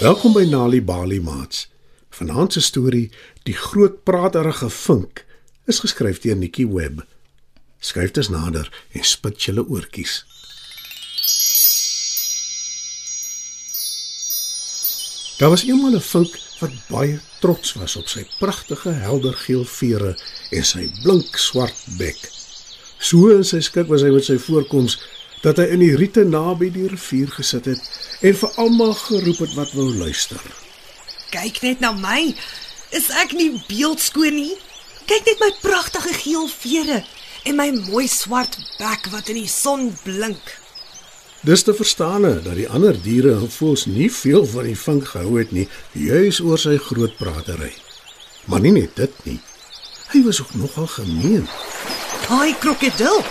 Welkom by Nali Bali Mats. Vanaand se storie, Die groot praterige vink, is geskryf deur Nikki Webb. Skryf dit nader en spit julle oortjies. Daar was eendag 'n vink wat baie trots was op sy pragtige helder geel vere en sy blink swart bek. So in sy skik was hy met sy voorkoms dat hy in die riete naby die rivier gesit het en vir almal geroep het wat wou luister. Kyk net na my. Is ek nie beeldskoon nie? Kyk net my pragtige geel vere en my mooi swart bek wat in die son blink. Dis te verstaane dat die ander diere en voëls nie veel van die vink gehou het nie, juis oor sy groot pratery. Maar nie net dit nie. Hy was ook nogal gemeen. Haai krokodil.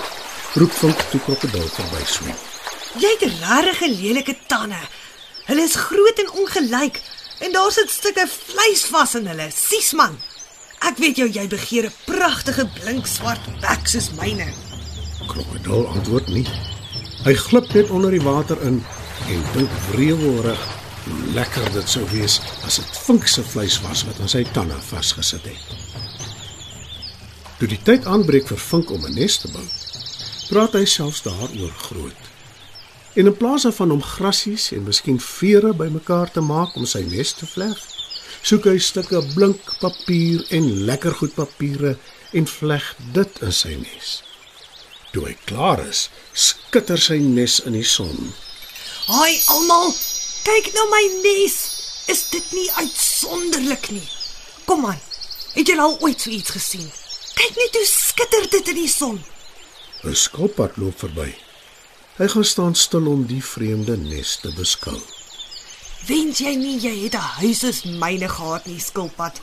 Roep vink toe krokodil verby swem. Jy het regtig lelike tande. Hulle is groot en ongelyk en daar sit stukke vleis vas in hulle. Sies man. Ek weet jou jy begeer 'n pragtige blink swart bek soos myne. Krokodil antwoord nie. Hy glip net onder die water in en dink wreewilrig hoe lekker dit sou wees as dit vink se vleis was wat aan sy tande vasgesit het. Toe die tyd aanbreek vir vink om 'n nes te bou, praat hy selfs daaroor groot. En in plaas daarvan om grassies en miskien vere bymekaar te maak om sy nes te vleg, soek hy stukke blink papier en lekker goed papiere en vleg dit in sy nes. Toe hy klaar is, skitter sy nes in die son. Haai almal, kyk na my nes. Is dit nie uitsonderlik nie? Kom aan. Het jy al ooit so iets gesien? Kyk net hoe skitter dit in die son. 'n Skilpad loop verby. Hy gaan staan stil om die vreemde nes te beskou. Wens jy nie jy het 'n huis soos myne gehad nie, skilpad.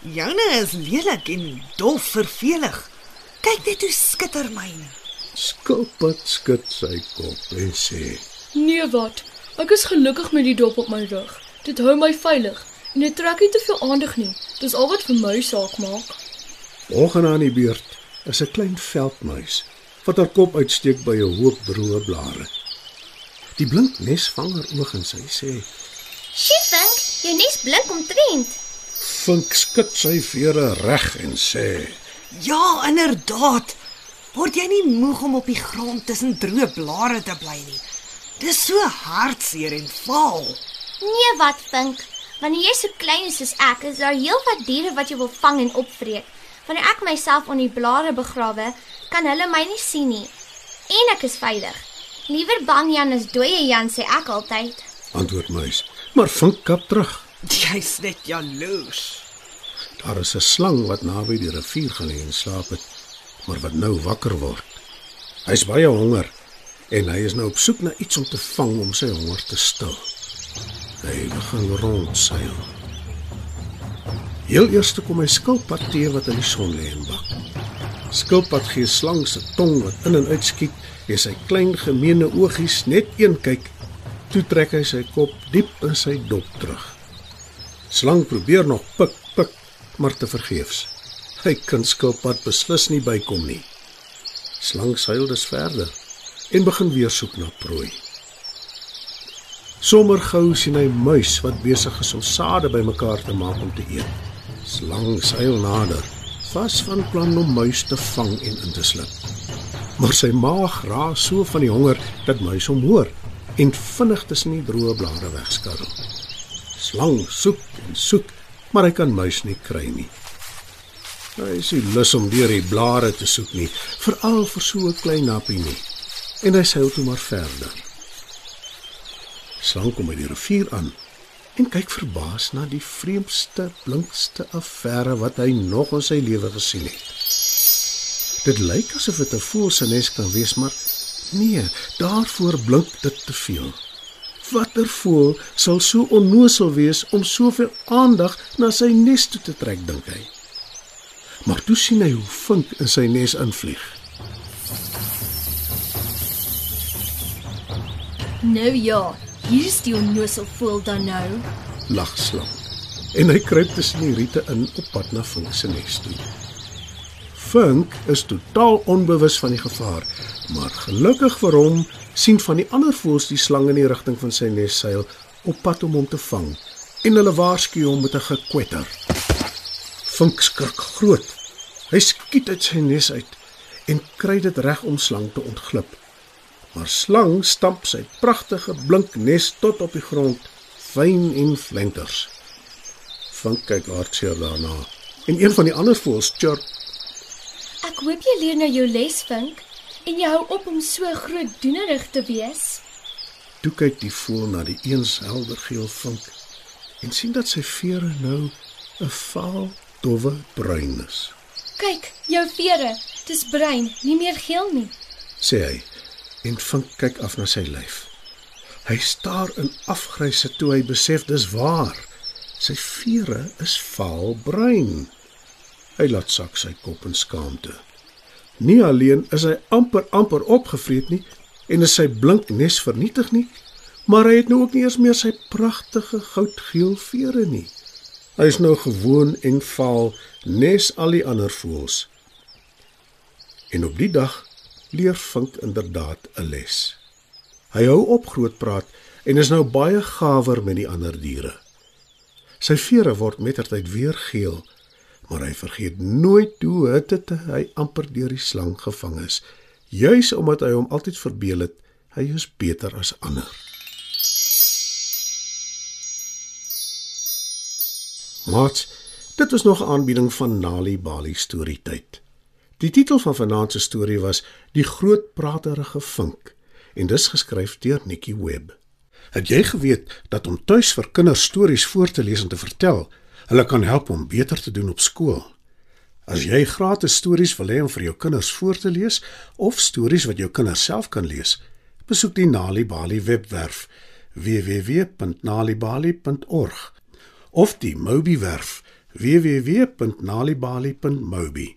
Joune is lelik en dof vervelig. Kyk net hoe skitter myne. Skilpad skud sy kop en sê: Nee wat? Ek is gelukkig met die dop op my rug. Dit hou my veilig en dit trek nie te veel aandag nie. Dis al wat vir my saak maak. "Volgende aan die beurt is 'n klein veldmuis wat haar kop uitsteek by 'n hoop droë blare. Die blink nes vang haar oog en sy sê: Sjiefink, jou nes blink omtrent. "Vink skud sy vere reg en sê: Ja, inderdaad. Word jy nie moeg om op die grond tussen droë blare te bly nie? Dis so hartseer en vaal. Nee, wat vink? Wanneer jy so klein is soos ek, is daar heelwat diere wat jou wil vang en opvreet. Wanneer ek myself onder die blare begrawe, kan hulle my nie sien nie. En ek is veilig. Liewer bang Jan as dooie Jan sê ek altyd. Antwoord muis. Maar vink kap terug. Jy's net jaloers. Daar is 'n slang wat naby die rivier gelê en slaap het, maar wat nou wakker word. Hy's baie honger en hy is nou op soek na iets om te vang om sy honger te stil. Hy begin rondseil. Heel eers kom hy skilpad teë wat in die son lê en bak. Skilpad gee slang se tong wat in en uit skiet en sy klein gemeene oogies net een kyk. Toe trek hy sy kop diep in sy dop terug. Slang probeer nog pik pik, maar te vergeefs. Hy kan skilpad beslis nie bykom nie. Slang seil dus verder en begin weer soek na prooi. Sommer gou sien hy muis wat besig is om sade bymekaar te maak om te eet. Slang seil nader, vas van plan om muis te vang en in te slip. Maar sy maag raas so van die honger dat muis hom hoor en vinnig tussen die droë blare wegskarrel. Slang soek en soek, maar hy kan muis nie kry nie. Hy is nie lus om deur die blare te soek nie, veral vir so 'n klein nappie nie. En hy seil toe maar verder. Slang kom by die rivier aan en kyk verbaas na die vreemdste, blinkste affære wat hy nog in sy lewe gesien het. Dit lyk asof dit 'n voël se nes kan wees, maar nee, daarvoor blink dit te veel. Watter voël sal so onnosel wees om soveel aandag na sy nes toe te trek, dink hy. Maar toe sien hy hoe vink in sy nes invlieg. Nou ja, hier is die onnosel voel dan nou. lag slang. En hy kruip tussen die riete in op pad na Vink se nes toe. Vink is totaal onbewus van die gevaar, maar gelukkig vir hom sien van die ander voëls die slang in die rigting van sy nes seil op pad om hom te vang en hulle waarsku hom met 'n gekwetter. Vink skrik groot. Hy skiet uit sy nes uit en kry dit reg om slang te ontglip. Maar slang stamp sy pragtige blink nes tot op die grond, fyn en flenters. Vink kyk hartseer daarna en een van die ander voëls chirp Ek hoop jy leer nou jou les, Vink, en jy hou op om so groot doenerig te wees. Toe kyk die voël na die eens helder geel vink en sien dat sy vere nou 'n vaal, dowwe bruin is. Kyk, jou vere, dis bruin, nie meer geel nie. sê hy en vink kyk af na sy lyf. Hy staar in afgryse toe hy besef dis waar. Sy vere is vaalbruin. Hy laat sak sy kop in skaamte. Nie alleen is hy amper amper opgevreet nie en is sy blink nes vernietig nie, maar hy het nou ook nie eens meer sy pragtige goudgeel vere nie. Hy is nou gewoon en vaal nes al die ander voëls. En op die dag leer Vink inderdaad 'n les. Hy hou op groot praat en is nou baie gawer met die ander diere. Sy vere word mettertyd weer geel, maar hy vergeet nooit hoe hitte hy amper deur die slang gevang is, juis omdat hy hom altyd verbeel het hy is beter as ander. Mats, dit was nog 'n aanbieding van Nali Bali storietyd. Die titel van vanaand se storie was Die groot praterige vink en dis geskryf deur Nikki Webb. Het jy geweet dat om tuis vir kinders stories voor te lees en te vertel, hulle kan help om beter te doen op skool? As jy gratis stories wil hê om vir jou kinders voor te lees of stories wat jou kinders self kan lees, besoek die Nali Bali webwerf www.nalibali.org of die Mobi werf www.nalibali.mobi.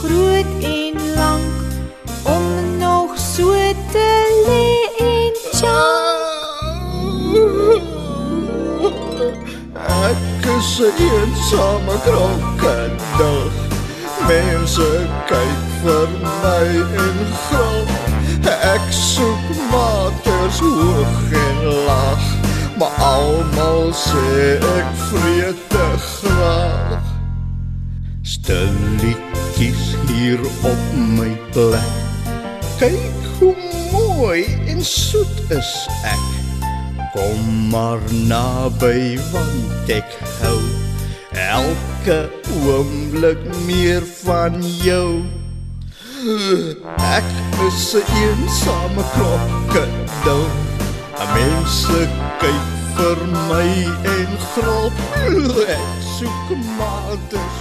groot en lank om nog so te lê en Ek is 'n eensame krokodil. Mense kyk vir my en gril. Ek soek maters hoog en laag, maar almal sê ek vreet te graag. Stilletjies hier op my plek. Kyk hoe mooi en soet is ek. Kom maar naby want ek hou elke oomblik meer van jou. Ek is 'n eensame krokodil. Mense kyk vir my en grop. Ek soek maar dis